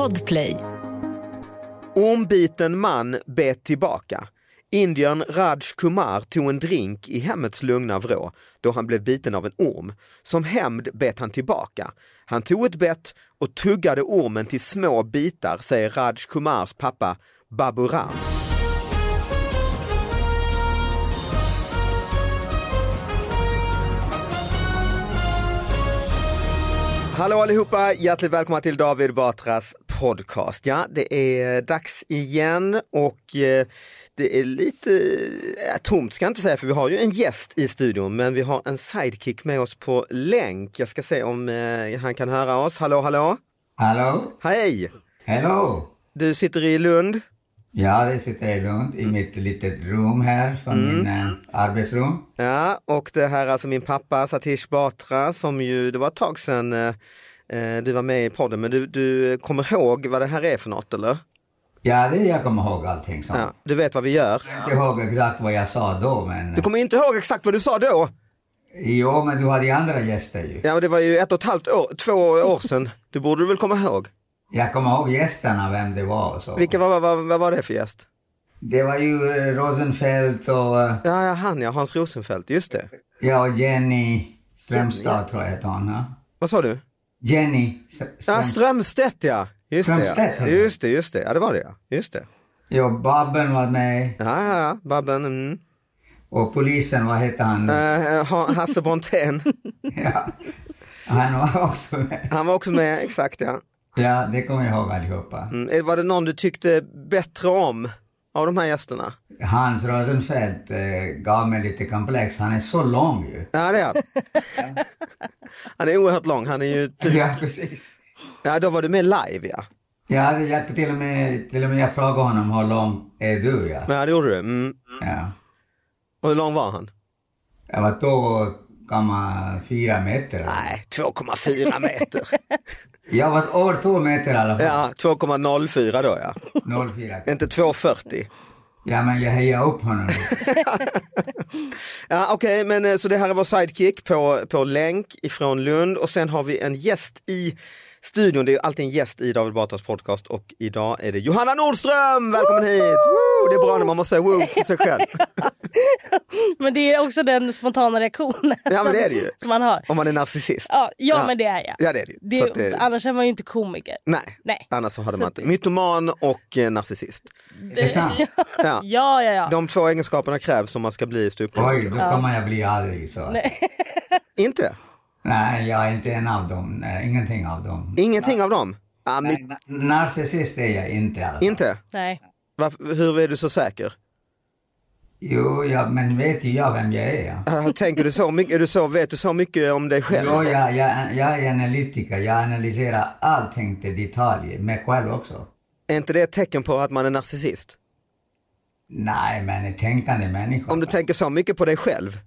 Podplay. Ormbiten man bet tillbaka. Indien Raj Kumar tog en drink i hemmets lugna vrå då han blev biten av en orm. Som hämnd bet han tillbaka. Han tog ett bett och tuggade ormen till små bitar, säger Raj Kumars pappa Baburam. Hallå allihopa, hjärtligt välkomna till David Batras podcast. Ja, det är dags igen och eh, det är lite eh, tomt ska jag inte säga för vi har ju en gäst i studion men vi har en sidekick med oss på länk. Jag ska se om eh, han kan höra oss. Hallå, hallå! Hallå? Hej! Hello! Du sitter i Lund. Ja, det sitter jag i Lund i mitt litet rum här från min eh, arbetsrum. Ja, och det här är alltså min pappa Satish Batra som ju, det var ett tag sedan du var med i podden men du, du kommer ihåg vad det här är för något eller? Ja, det jag kommer ihåg allting sånt. Ja, du vet vad vi gör? Jag kommer inte ihåg exakt vad jag sa då, men... Du kommer inte ihåg exakt vad du sa då? Jo, men du hade ju andra gäster ju. Ja, men det var ju ett och ett halvt år, två år sedan. Det borde du väl komma ihåg? Jag kommer ihåg gästerna, vem det var och så. Vilka, vad, vad, vad var det för gäst? Det var ju eh, Rosenfeldt och, eh, Ja, ja, han ja, Hans Rosenfeldt, just det. ja, och Jenny Strömstad Jenny, tror jag hette hon. Ja? Vad sa du? Jenny Ja, Ström... Strömstedt ja. Just det, Strömstedt ja. det. just det, just det. Ja, det var det ja. Just det. Ja, Babben var med. Ja, ja, ja. Babben. Mm. Och polisen, vad hette han? Uh, Ha- Hasse Brontén. Ja. Han var också med. Han var också med, exakt ja. Ja, det kommer jag ihåg allihopa. Mm. Eh, Var det någon du tyckte bättre om av de här gästerna? Hans Rosenfeldt eh, gav mig lite komplex. Han är så lång ju. Ja, det är han. Han är oerhört lång. Han är ju typ... Ja, precis. Ja, då var du med live ja. Ja, jag till och med, till och med jag frågade honom hur lång är du? Ja. Ja, det gjorde du. Mm. ja. Och hur lång var han? Jag var 2,4 meter. Nej, 2,4 meter. Jag var över 2 meter i alla fall. Ja, 2,04 då ja. 0,4. Inte 2,40. Ja, men jag hejade upp honom. Ja, Okej, men eh, så det här är vår sidekick på, på länk ifrån Lund och sen har vi en gäst i studion. Det är alltid en gäst i David Batras podcast och idag är det Johanna Nordström! Välkommen hit! Woo! Det är bra när man måste säga woo för sig själv. Men det är också den spontana reaktionen Ja, men det är det ju. som man har. Om man är narcissist. Ja, ja, men det är jag. Ja, det är det. Det, det- Annars är man ju inte komiker. Nej, Nej. annars så hade Så man inte. det- Mytoman och eh, narcissist. Det är. Ja. Ja, ja, ja. De två egenskaperna krävs om man ska bli Oj, ståuppkomiker. då kommer jag bli aldrig så. Nej. Inte? Jag är inte en av dem. Nej, ingenting av dem. Ingenting av dem? Ja, Nej, na- Narcissist är jag inte fall. inte? Nej. Varför, hur är du så säker? Jo, ja, men vet ju jag vem jag är? Ja. Äh, Tänker du så mycket, är du så, vet du så mycket om dig själv? Jo, jag, jag, jag är analytiker. Jag analyserar allting till detalj. Mig själv också. Är inte det ett tecken på att man är narcissist? Nej, men en tänkande människa. Om du tänker så mycket på dig själv?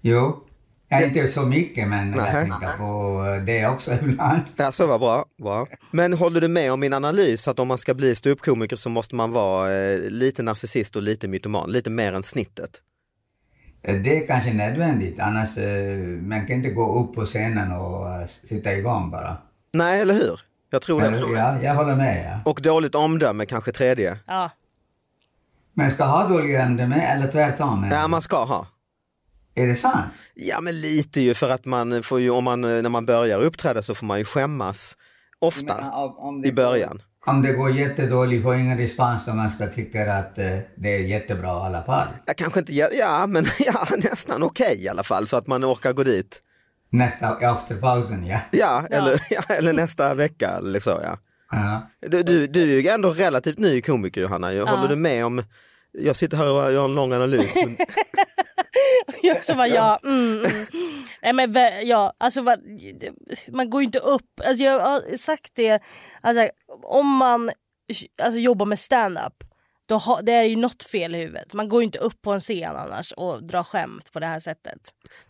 Jo. Jag är inte så mycket, men Nej. jag tänker på det också ibland. Ja, så var bra, bra. Men håller du med om min analys att om man ska bli ståuppkomiker så måste man vara eh, lite narcissist och lite mytoman, lite mer än snittet? Det är kanske nödvändigt, annars eh, man kan inte gå upp på scenen och eh, sitta igång bara. Nej, eller hur? Jag tror det. Ja, jag håller med. Ja. Och dåligt omdöme kanske tredje. Ja. Men ska ha dåliga omdöme eller tvärtom? Ja, man ska ha. Är det sant? Ja, men lite ju för att man får ju, om man, eh, när man börjar uppträda så får man ju skämmas ofta i början. Om det går jättedåligt, får ingen respons då man ska tycka att eh, det är jättebra i alla fall. Jag kanske inte, ja men ja, nästan okej i alla fall så att man orkar gå dit. Nästa, efter pausen, ja. Ja, Eller, ja, eller nästa vecka eller så ja. ja. Du, du, du är ju ändå relativt ny komiker Johanna, ju. håller du med om, jag sitter här och gör en lång analys. Men, Jag också bara, ja. Mm, mm. Nej, men, ja, alltså, man går ju inte upp. Alltså, jag har sagt det, alltså, om man alltså, jobbar med stand-up då har, det är ju något fel i huvudet. Man går ju inte upp på en scen annars och drar skämt på det här sättet.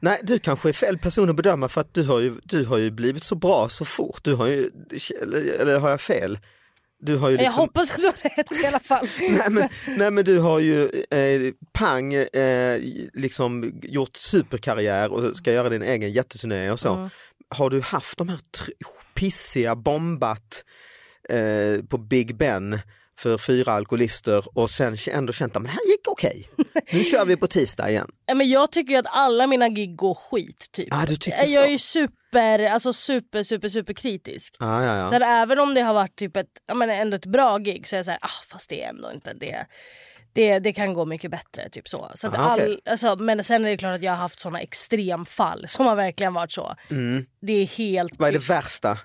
nej, du kanske är fel person att bedöma för att du har ju, du har ju blivit så bra så fort. Du har ju, eller, eller har jag fel? Du har ju Jag liksom, hoppas att du har rätt i alla fall. nej, men, nej men du har ju eh, pang eh, liksom gjort superkarriär och ska göra din egen jätteturné och så. Har du haft de här pissiga, bombat eh, på Big Ben för fyra alkoholister och sen ändå känt att det här gick okej. Nu kör vi på tisdag igen. Men jag tycker ju att alla mina gig går skit typ. Ah, du tycker jag så? är ju super, alltså super, super, super kritisk. Ja, ja, ja. Så även om det har varit typ ett, ja, men ändå ett bra gig så är jag såhär, ah, fast det är ändå inte det. Det, det kan gå mycket bättre. Typ så. Så Ah, okej. all, alltså, men sen är det klart att jag har haft såna extremfall som har verkligen varit så. Det är helt... Mm. Vad är det värsta?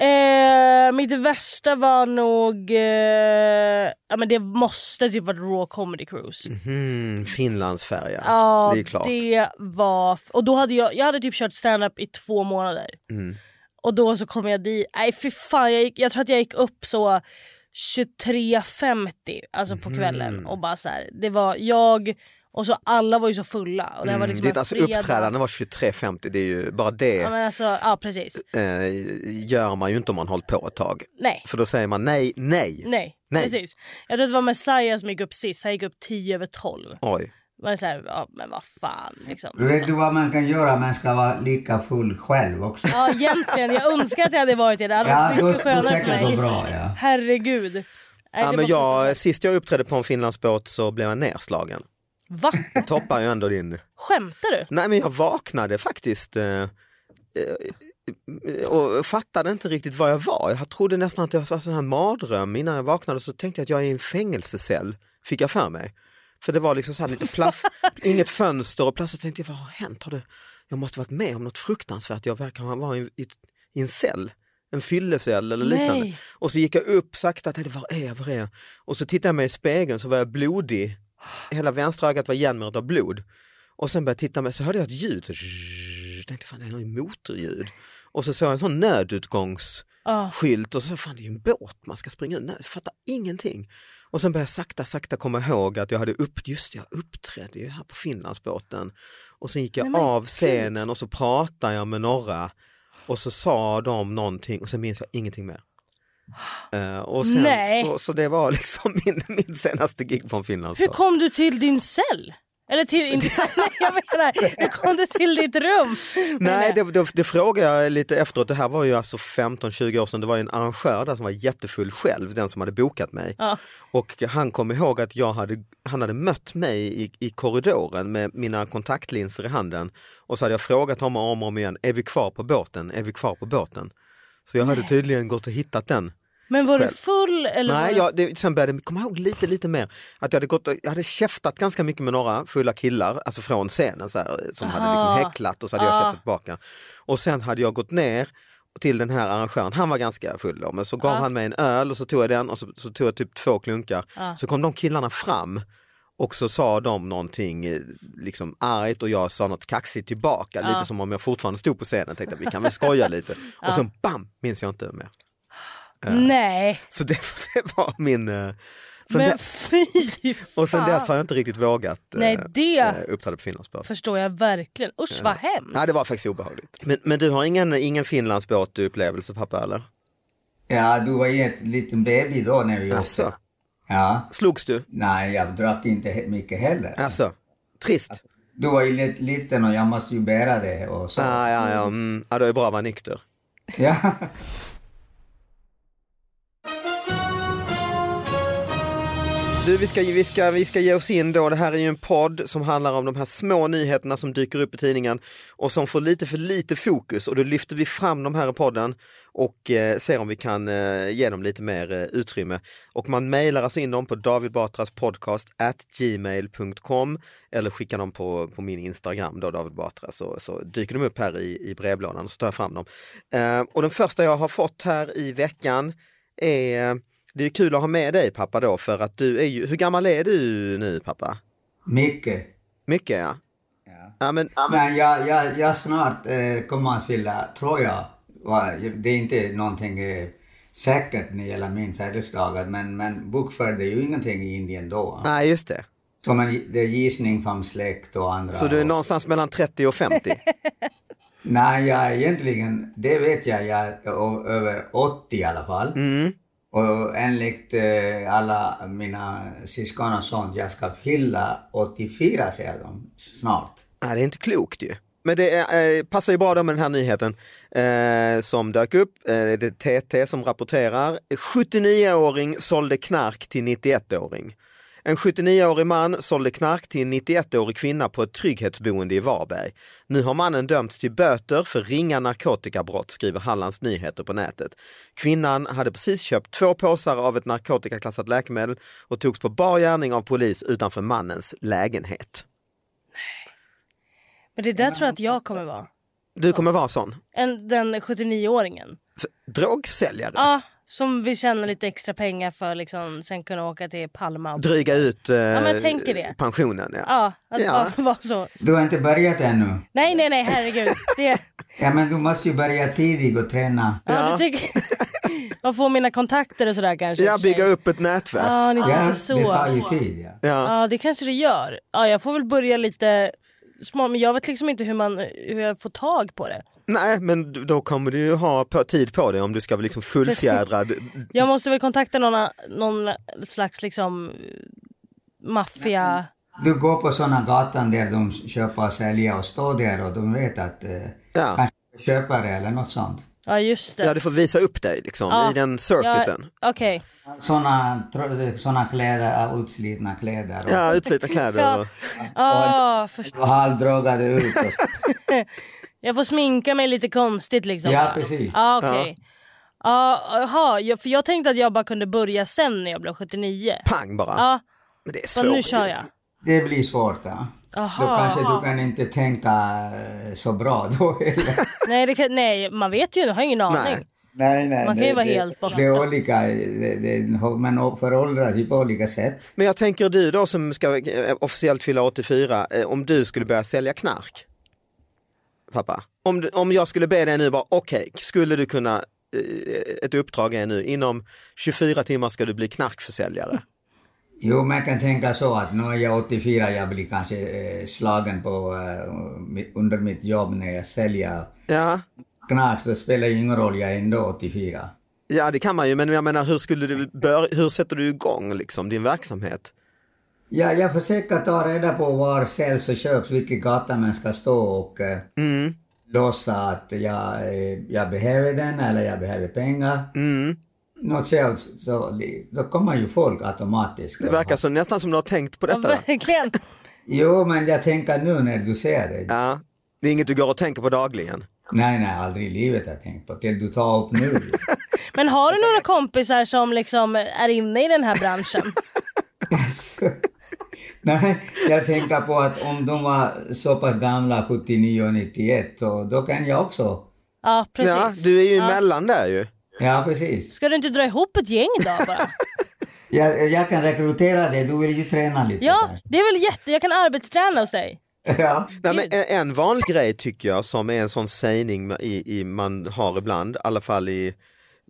Eh, mitt värsta var nog... Eh, ja, men det måste typ varit Raw Comedy Cruise. Mm, Finlandsfärja, Ja, det är klart. det var... Och då hade jag, jag hade typ kört stand-up i två månader. Mm. Och då så kom jag dit, nej fy fan jag, gick, jag tror att jag gick upp så 23.50 alltså på kvällen Mm. och bara så här, det var jag och så alla var ju så fulla. Och det var liksom Ditt alltså fredag. uppträdande var 23.50, det är ju bara det Ja, men alltså, ja precis. eh, gör man ju inte om man hållit på ett tag. Nej. För då säger man nej, nej. Nej, Nej. precis. Jag tror att det var Messiah som gick upp sist, han gick upp 10 över 12. Oj. Man är så här, ja men vad fan liksom. Vet du vad man kan göra? Man ska vara lika full själv också. Ja egentligen, jag önskar att jag hade varit det. Det hade Ja, varit då mycket skulle skönare för mig. bra. Ja. Herregud. Nej, Ja, men jag, sist jag uppträdde på en Finlandsbåt så blev jag nerslagen. Va? Toppar ju ändå din... Skämtar du? Nej men jag vaknade faktiskt eh, eh, och fattade inte riktigt vad jag var. Jag trodde nästan att jag var sån här mardröm. Innan jag vaknade så tänkte jag att jag är i en fängelsecell, fick jag för mig. För det var liksom så här lite plast, inget fönster och plötsligt tänkte jag vad har hänt? Har det, jag måste varit med om något fruktansvärt, jag verkar vara i, i, i en cell. En fyllecell eller liknande. Nej. Och så gick jag upp sakta, tänkte var är jag, var är jag? Och så tittade jag mig i spegeln så var jag blodig. Hela vänstra ögat var igenmärkt av blod. Och sen började jag titta mig så hörde jag ett ljud. Så jag tänkte fan det är något motorljud. Och så såg jag en sån nödutgångsskylt och så fan det är ju en båt man ska springa ut. Jag fattar ingenting. Och sen började jag sakta sakta komma ihåg att jag hade upp, just det, jag uppträdde ju här på Finlandsbåten. Och sen gick jag Nej, av scenen och så pratade jag med några och så sa de någonting och sen minns jag ingenting mer. Eh, och sen, Nej. så, så det var liksom min, min senaste gig på en Hur kom du till din cell? Eller till, inte jag menar, hur kom du till ditt rum? Nej, det, det, det frågade jag lite efteråt. Det här var ju alltså 15-20 år sedan. Det var en arrangör där som var jättefull själv, den som hade bokat mig. Ja. Och han kom ihåg att jag hade, han hade mött mig i, i korridoren med mina kontaktlinser i handen. Och så hade jag frågat honom om och om igen, är vi kvar på båten? Är vi kvar på båten? Så jag hade tydligen gått och hittat den. Men var Själv. du full? Eller Nej, jag, det, sen började jag komma ihåg lite, lite mer. Att jag hade, gått, jag hade käftat ganska mycket med några fulla killar, alltså från scenen så här, som hade liksom häcklat och så hade jag Ah. käftat tillbaka. Och sen hade jag gått ner till den här arrangören, han var ganska full då, men så gav Ah. han mig en öl och så tog jag den och så, så tog jag typ två klunkar. Ah. Så kom de killarna fram och så sa de någonting eh, liksom argt och jag sa något kaxigt tillbaka, lite som om jag fortfarande stod på scenen tänkte att vi kan väl skoja lite. Och sen bam, minns jag inte mer. Nej, Så det, det var min... eh, Sen men fy fan. och sen dess har jag inte riktigt vågat eh, Nej, det- eh, uppträda på Finlandsbåt. Förstår jag verkligen. Usch vad hemskt. Nej, det var faktiskt obehagligt. Men, men du har ingen, ingen Finlandsbåt-upplevelse pappa eller? ja, du var ju ett liten baby då när vi Alltså, åkte. Ja. slogs du? Nej, jag drack inte mycket heller. Alltså, trist? Du var ju lit- liten och jag måste ju bära det och så. Ah, ja, ja, mm. ja, det är bra att vara nykter. Ja. Du, vi ska, vi, ska, vi ska ge oss in då, det här är ju en podd som handlar om de här små nyheterna som dyker upp i tidningen och som får lite för lite fokus och då lyfter vi fram de här i podden och eh, ser om vi kan eh, ge dem lite mer eh, utrymme. Och man mejlar alltså in dem på David Batras podcast at gmail.com eller skickar dem på, på min Instagram då, David Batra, så, så dyker de upp här i, i brevlådan och så tar jag fram dem. Eh, och den första jag har fått här i veckan är det är kul att ha med dig pappa då för att du är ju, hur gammal är du nu pappa? Mycket. Mycket ja. Ja. ja men, Men jag, jag, jag snart eh, kommer att fylla, tror jag, det är inte någonting eh, säkert när det gäller min födelsedag, men, men bokförd är ju ingenting i Indien då. nej just det. Så man, det är gissning från släkt och andra. Så du är någonstans mellan 30 och 50? Nej, jag egentligen, det vet jag, jag är över 80 i alla fall. Mm. Och enligt eh, alla mina syskon och sånt, jag ska fylla 84 säger de snart. Nej, det är inte klokt ju. Men det är, eh, passar ju bra då med den här nyheten eh, som dök upp. Eh, det är TT som rapporterar. 79-åring sålde knark till 91-åring. En 79-årig man sålde knark till en 91-årig kvinna på ett trygghetsboende i Varberg. Nu har mannen dömts till böter för ringa narkotikabrott, skriver Hallands Nyheter på nätet. Kvinnan hade precis köpt två påsar av ett narkotikaklassat läkemedel och togs på bar gärning av polis utanför mannens lägenhet. Men det där tror jag att jag kommer vara. Du kommer vara sån? En, den 79-åringen. F- Drogsäljare? Ja, som vill tjäna lite extra pengar för liksom sen kunna åka till Palma. Och... Dryga ut eh, det. pensionen. Ja. Ja, att Ja. vara så. Du har inte börjat ännu. Nej, nej, nej, herregud. Det... Ja, men du måste ju börja tidigt och träna. Ja. du tycker... Man får mina kontakter och sådär kanske. ja, och bygga upp ett nätverk. Ja, ni Ja, tänker det så. tar ju tid. Ja. Ja. Ja, det kanske det gör. Ja, jag får väl börja lite smart, men jag vet liksom inte hur, man, hur jag får tag på det. Nej, men då kommer du ju ha på, tid på dig om du ska vara liksom fullfjädrad. Jag måste väl kontakta någon, någon slags liksom maffia... Du går på såna gatan där de köper och säljer och står där och de vet att eh, Ja. kanske köpare eller något sånt. Ja, just det. Ja, du får visa upp dig liksom, Ja. i den circuiten. Ja, Okej. Såna, tro- såna kläder, äh, utslitna kläder. Och, Ja, utslitna kläder. Ja. Och, Ah, först- och halvdrogade ut. Jag får sminka mig lite konstigt liksom. Ja, va? precis. Ja, okej. Ja, jaha, jag- för jag tänkte att jag bara kunde börja sen när jag blev 79. pang bara. Ja, Men det är så svårt. nu kör jag. det blir svårt. Ja. Aha, Då kanske aha. du kan inte tänka eh, så bra då heller. Nej, det kan, nej, man vet ju, jag har ingen aning. Nej. Nej, nej. Man kan ju vara det- helt borta. Det är olika, det, det, man föråldras ju på olika sätt. Men jag tänker du då som ska eh, officiellt fylla 84, eh, om du skulle börja sälja knark? Pappa, om, om jag skulle be dig nu bara, okej, skulle du kunna, eh, ett uppdrag är nu, inom 24 timmar ska du bli knarkförsäljare. Jo, man kan tänka så att nu är jag 84, jag blir kanske eh, slagen på, eh, under mitt jobb när jag säljer Ja, knark, så spelar det ingen roll, jag är ändå 84. ja det kan man ju, men jag menar hur skulle du bör, hur sätter du igång liksom din verksamhet? Ja, jag försöker ta reda på var säljs och köps, vilken gata man ska stå och eh, Mm, låtsas att jag, eh, jag behöver den eller jag behöver pengar. mm. Något sånt, så då kommer ju folk automatiskt. Det verkar så, nästan som du har tänkt på Ja, detta. verkligen. Jo, men jag tänker nu när du säger det. Ja, det är inget du går och tänker på dagligen. Nej, nej, aldrig i livet har jag tänkt på. Till du tar upp nu. Men har du några kompisar som liksom är inne i den här branschen? Nej, jag tänker på att om de var så pass gamla, 79 och 91, så då kan jag också. Ja, precis. Ja, du är ju Ja. emellan där ju. Ja, precis. Ska du inte dra ihop ett gäng då bara? Jag, jag kan rekrytera dig, du vill ju träna lite. Ja, kanske. det är väl jätte... Jag kan arbetsträna hos dig. ja. Nej, men en, en vanlig grej tycker jag som är en sån sägning i, i, man har ibland, i alla fall i,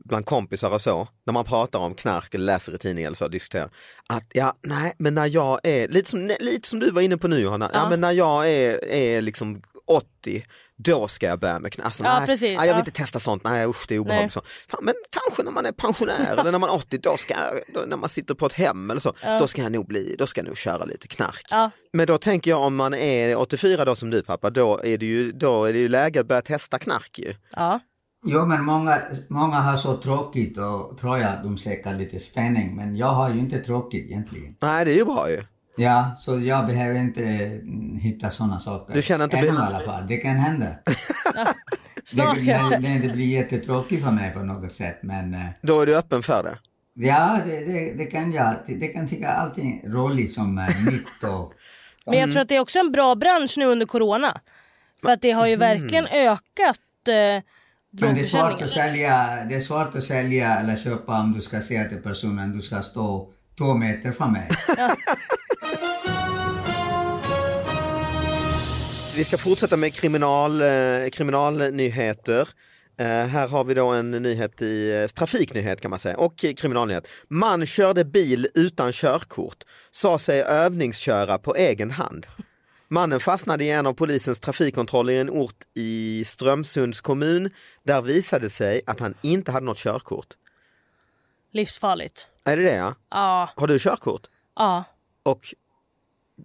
bland kompisar och så, när man pratar om knark eller läser i tidningen eller så diskuterar. Att ja, nej, men när jag är, lite som, lite som du var inne på nu Johanna, ja. Ja. men när jag är, är liksom 80, då ska jag börja med knark. Alltså, Ja, nej, precis, nej, jag vill ja. inte testa sånt, nej usch det är obehagligt. Så. Fan, men kanske när man är pensionär eller när man är 80, då ska då, när man sitter på ett hem eller så, då ska jag nog bli, då ska jag nog köra lite knark. Ja. Men då tänker jag om man är 84 då som du pappa, då är det ju, då är det ju läge att börja testa knark ju. Jo, men många, många har så tråkigt och tror jag att de söker lite spänning, men jag har ju inte tråkigt egentligen. Nej det är ju bra ju. Ja, så jag behöver inte mm, hitta sådana saker. Du känner inte Ännu i alla fall, det kan hända. Snart det, det, det, blir jättetråkigt för mig på något sätt, men eh, Då är du öppen för det. ja, det, det, det kan jag. Det kan tycka allting roligt som är nytt och Men jag tror att det är också en bra bransch nu under corona. För att det har ju verkligen ökat eh, Men det är svårt att sälja, det är svårt att sälja eller köpa om du ska säga till personen du ska stå två meter från mig. Vi ska fortsätta med kriminal, eh, kriminalnyheter. Eh, här har vi då en nyhet i eh, trafiknyhet kan man säga och kriminalnyhet. Man körde bil utan körkort, sa sig övningsköra på egen hand. Mannen fastnade i en av polisens trafikkontroller i en ort i Strömsunds kommun. Där visade sig att han inte hade något körkort. Livsfarligt. Är det det ja? Ja. Har du körkort? Ja. Och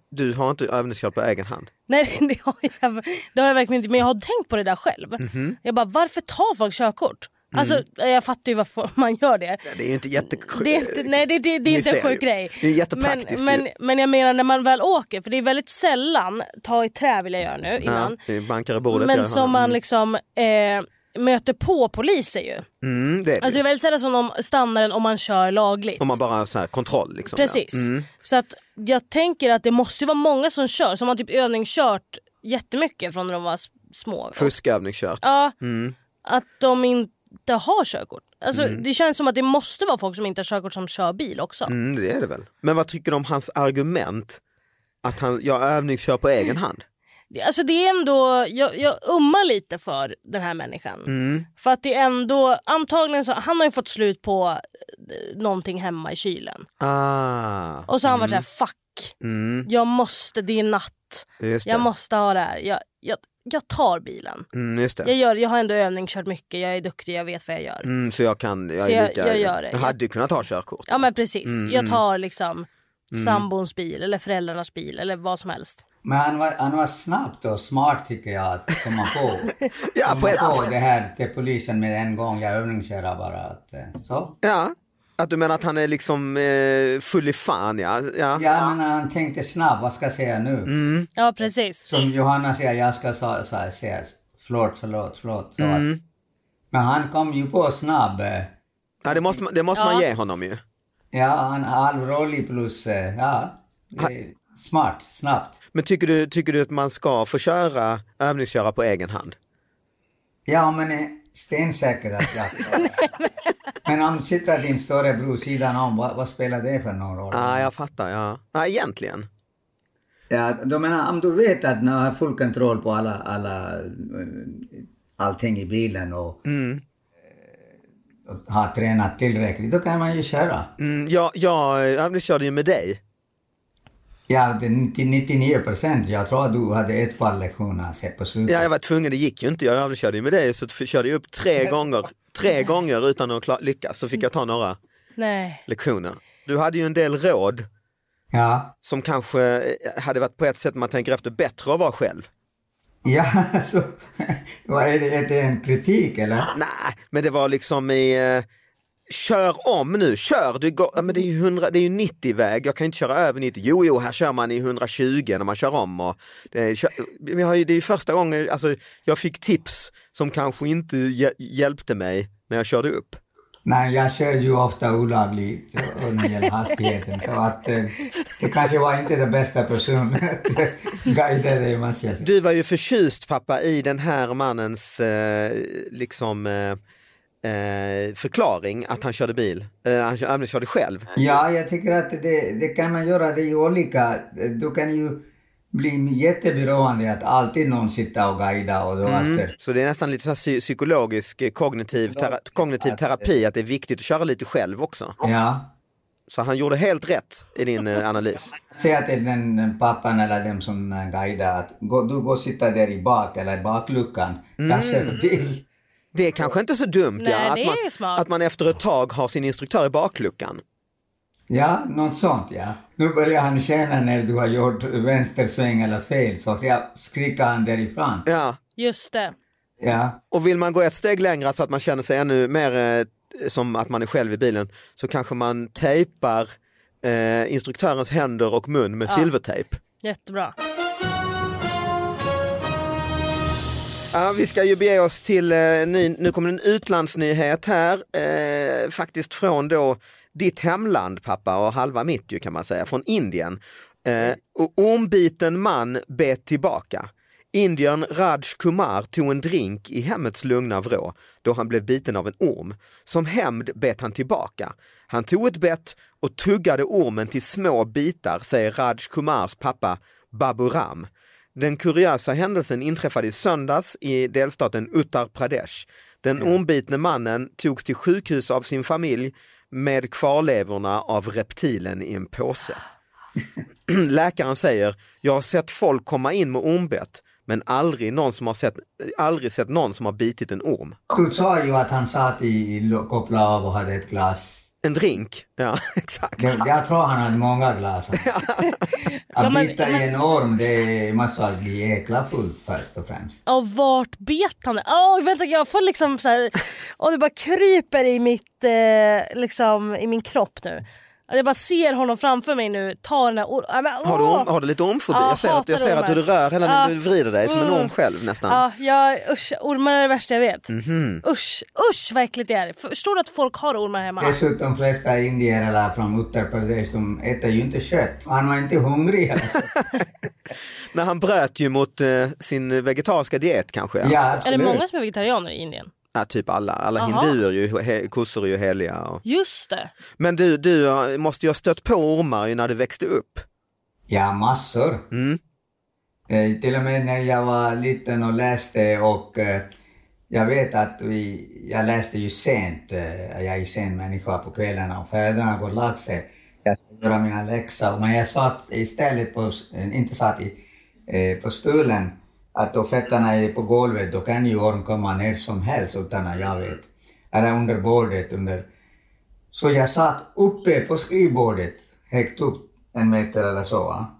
du har inte övningskört på egen hand? Nej det har, jag, det har jag verkligen inte men jag har tänkt på det där själv. Mhm. Jag bara varför tar folk körkort? Mm. Alltså jag fattar ju varför man gör det. Det är ju inte jätte... Det är inte, nej det, det, det är inte en sjuk grej. Det är jättepraktiskt men, men, men jag menar när man väl åker, för det är väldigt sällan, ta i trä vill jag göra nu innan. Ja, bankar i bordet. men som man liksom eh, möter på poliser ju. Mm, det är det. Alltså det är väldigt sällan som de stannar en om man kör lagligt. Om man bara har så här kontroll. Liksom, Precis. Ja. Mm. Så att jag tänker att det måste vara många som kör, som har typ övningskört jättemycket från när de var små. Fuskövningskört. Ja, Mm. att de inte har körkort. Alltså, Det känns som att det måste vara folk som inte har körkort som kör bil också. Mm, det är det väl. Men vad tycker du om hans argument? Att han, jag övningskör på egen hand. Alltså det är ändå, jag, jag ummar lite för den här människan. Mm. För att det är ändå, antagligen så, han har ju fått slut på eh, någonting hemma i kylen. Ah, Och så har han varit såhär, fuck, mm, jag måste, det är natt, jag måste ha det här. Jag, jag, jag tar bilen. Mm, just det. Jag, gör, jag har ändå övningskört mycket, jag är duktig, jag vet vad jag gör. Mm, så jag kan, jag Så är jag- lika, jag gör det. jag hade ju kunnat ta körkort. Ja men precis, Mm, jag tar liksom sambons bil eller föräldrarnas bil eller vad som helst. Men han var, han var snabbt och smart tycker jag att komma på. Ja, på komma ett, på det här till polisen med en gång. Jag övningsköra bara. Att, eh, så. ja, att du menar att han är liksom eh, full i fan ja. ja. Ja, men han tänkte snabbt. Vad ska jag säga nu? Mm. Ja precis. Som Johanna säger, jag ska så, så, säga förlåt, förlåt, förlåt. Så Mm. att, men han kom ju på snabb. eh, ja det måste, man- det måste man Ja. ge honom ju. Ja, han är halvrolig plus, eh, ja, det är smart, snabbt. Men tycker du, tycker du att man ska få köra, övningsköra på egen hand? Ja, men stensäker att jag Men om sitter din storebror sidan om, vad, vad spelar det för någon roll? Ja, jag fattar. Ja, ja egentligen. Ja, då menar, om du vet att du har full kontroll på alla, alla, eh, allting i bilen och, Mm. eh, och har tränat tillräckligt, då kan man ju köra. Mm, jag, jag övningskörde ju med dig. Ja, till 99 procent. Jag tror att du hade ett par lektioner på slutet. Ja, jag var tvungen, det gick ju inte. Jag övningskörde ju med dig så t- körde jag upp tre gånger, tre gånger utan att lyckas. Så fick jag ta några Nej. lektioner. Du hade ju en del råd Ja, som kanske eh, hade varit på ett sätt man tänker efter bättre att vara själv. ja så vad är, det, är det en kritik eller? Nej, men det var liksom i eh, Kör om nu, kör! Du går, men det, är ju 100, det är ju 90 väg, jag kan inte köra över 90. Jo, jo, här kör man i 120 när man kör om. Och det, är, kör, vi har ju, det är första gången alltså, jag fick tips som kanske inte hj- hjälpte mig när jag körde upp. Nej, jag kör ju ofta olagligt när det gäller hastigheten. Så att eh, det kanske var inte den bästa personen att guida dig, måste jag säga. Du var ju förtjust pappa i den här mannens eh, liksom eh, eh, förklaring att han körde bil. Eh, han kör- övningskörde själv. Ja, jag tycker att det, det kan man göra. Det är olika. Du kan ju bli jätteberoende att alltid någon sitter och guidar och då att... Så det är nästan lite så här psy- psykologisk eh, kognitiv, tera, kognitiv terapi, att det är viktigt att köra lite själv också. Ja. Så han gjorde helt rätt i din eh, analys. Säga till den pappan eller dem som eh, guidar att gå, du går och sitta där i bak eller i bakluckan. Jag kör bil. Det är kanske inte så dumt Nej, ja, att, man, att man efter ett tag har sin instruktör i bakluckan. Ja, något sånt ja. Nu börjar han känna när du har gjort vänstersväng eller fel, så jag skriker han därifrån. Ja. Just det. Ja. Och vill man gå ett steg längre så att man känner sig ännu mer eh, som att man är själv i bilen så kanske man tejpar eh, instruktörens händer och mun med silvertejp. Jättebra. Ja, vi ska ju bege oss till, eh, ny, nu kommer en utlandsnyhet här, eh, faktiskt från då ditt hemland pappa och halva mitt ju kan man säga, från Indien. Eh, och ormbiten man bet tillbaka. Indien Raj Kumar tog en drink i hemmets lugna vrå då han blev biten av en orm. Som hämnd bet han tillbaka. Han tog ett bett och tuggade ormen till små bitar, säger Raj Kumars pappa Baburam. Den kuriösa händelsen inträffade i söndags i delstaten Uttar Pradesh. Den ormbitne mannen togs till sjukhus av sin familj med kvarlevorna av reptilen i en påse. Läkaren säger, jag har sett folk komma in med ormbett men aldrig, någon som har sett, aldrig sett någon som har bitit en orm. Du sa ju att han satt i, i kopplade av och hade ett glas En drink, ja exakt. Jag, jag tror han hade många glas. Ja, Att bita i en orm, det måste vara jäkla fullt först och främst. Och vart bet han? Åh vänta jag får liksom så här, och det bara kryper i mitt, eh, liksom i min kropp nu. Jag bara ser honom framför mig nu ta den här or- Har du, har du lite ormfobi? Ja, jag ser, att, jag ser att du rör hela Ja. du vrider dig som en Mm. orm själv nästan. Ja, jag, usch, ormar är det värsta jag vet. Mhm. Usch, usch vad äckligt det är. Förstår du att folk har ormar hemma? Dessutom de flesta indier eller från Uttar Pradesh, de äter ju inte kött. Han var inte hungrig. Alltså. Men han bröt ju mot eh, sin vegetariska diet kanske. Ja. Ja, är det absolut. många som är vegetarianer i Indien? Ja, typ alla, alla hinduer, ju, he, kossor är ju heliga. Och... Just det. Men du, du måste ju ha stött på ormar ju när du växte upp. Ja, massor. Mm. Eh, till och med när jag var liten och läste och eh, jag vet att vi, jag läste ju sent, eh, jag är ju sen människa på kvällarna och föräldrarna går och lagt sig. Jag ska göra mina läxor men jag satt istället på, eh, inte satt i, eh, på stolen, att då fötterna är på golvet då kan ju orm komma ner som helst utan att jag vet. Eller under bordet, under... Så jag satt uppe på skrivbordet, högt upp en meter eller så. va.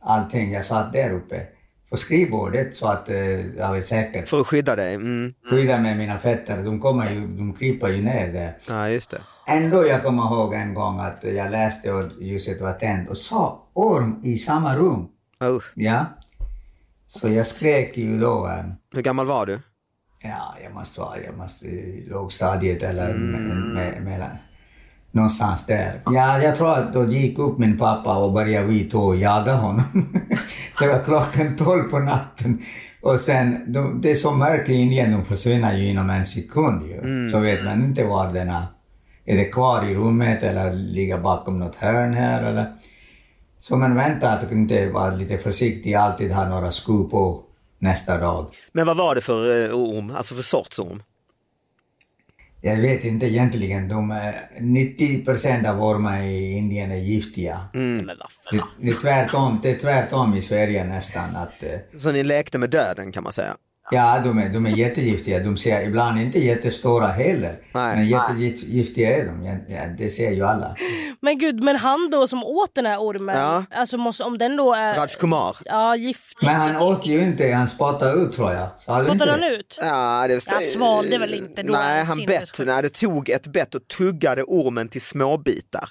allting. Jag satt där uppe på skrivbordet så att eh, jag var säker. För att skydda dig. Mm. Skydda med mina fötter, de kommer ju, de kryper ju ner där. Ja, just det. Ändå jag kommer ihåg en gång att jag läste och ljuset var tänt och sa orm i samma rum. Oh. Ja. Så jag skrek ju då. eh, Hur gammal var du? Ja, jag måste vara, jag måste lågstadiet eller me- me- mellan. Någonstans där. Ja, jag tror att då gick upp min pappa och började vi två jaga honom. det var klockan tolv på natten. Och sen, de, det är så mörkt i Indien, de försvinner ju inom en sekund ju. Så vet man inte var den är. Är det kvar i rummet eller ligger bakom något hörn här eller? Så man väntar att inte vara lite försiktig, alltid ha några skor på nästa dag. Men vad var det för eh, orm, alltså för sorts orm? Jag vet inte egentligen. De, är- 90 procent av ormar i Indien är giftiga. Fan. Det, det, är tvärtom, det är tvärtom i Sverige nästan. Att, eh, Så ni lekte med döden kan man säga. Ja, de är, de är jättegiftiga. De ser ibland inte jättestora heller. Nej. Men jättegiftiga är de. Ja, det ser ju alla. Men gud, men han då som åt den här ormen, Ja. alltså måste, om den då är Raj Kumar. ja, giftig, Men han åt ju inte, han spottade ut tror jag. Spottar han ut? Ja, det Han svalde väl inte då? Nej, han bett. Nej, det tog ett bett och tuggade ormen till småbitar.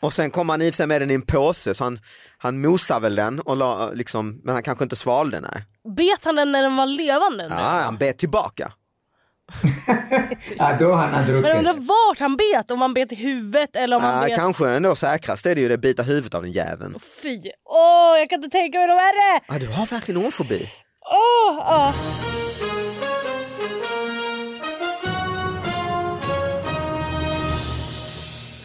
Och sen kom han i sig med den i en påse så han, han mosade väl den, och la, liksom, men han kanske inte svalde nej. Bet han den när den var levande? Ja, han bet tillbaka. Ja, då han har Men druckit. jag undrar vart han bet, om han bet i huvudet eller om han Ja, bet... kanske ändå säkrast är det ju det bita huvudet av den jäveln. Fy, åh jag kan inte tänka mig något värre! Ja, du har verkligen ormfobi. Åh, ah.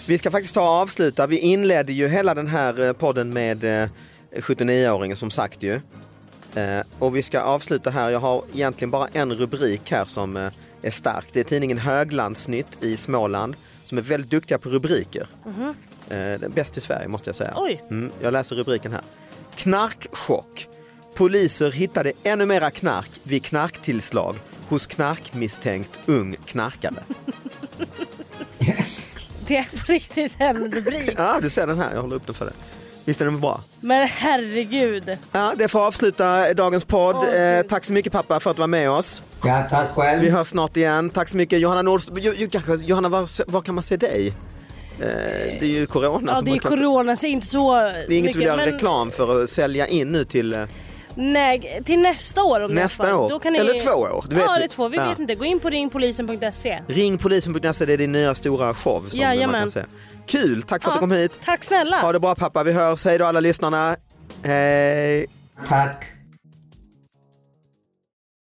Vi ska faktiskt ta och avsluta. Vi inledde ju hela den här eh, podden med eh, 79-åringen som sagt ju. Eh, Och vi ska avsluta här. Jag har egentligen bara en rubrik här som eh, är stark. Det är tidningen Höglandsnytt i Småland som är väldigt duktiga på rubriker. Det är Bäst i Sverige måste jag säga. Oj. Mm, jag läser rubriken här. Knarkchock. Poliser hittade ännu mera knark vid knarktillslag hos knarkmisstänkt ung knarkare. Yes. Det är på riktigt en rubrik. Ja, du ser den här. Jag håller upp den för dig. Visst är den bra? Men herregud. Ja, det får avsluta dagens podd. Åh, eh, tack så mycket pappa för att du var med oss. Ja, tack själv. Vi hörs snart igen. Tack så mycket Johanna Nordström. Johanna, var, var kan man se dig? Eh, det är ju corona Ja som det är corona så inte så Det är inget du vill göra men- reklam för att sälja in nu till eh, Nej, till nästa år om Nästa år. Då kan ni... Eller två år, du vet ja, eller två. Vi Ja. vet inte. Gå in på ringpolisen.se. ringpolisen.se. Det är din nya stora show som man Jajamän. kan se. Kul, tack för att Ja, du kom hit. Tack snälla. Ha det bra pappa, vi hörs. Hej då alla lyssnarna. Hej. Tack.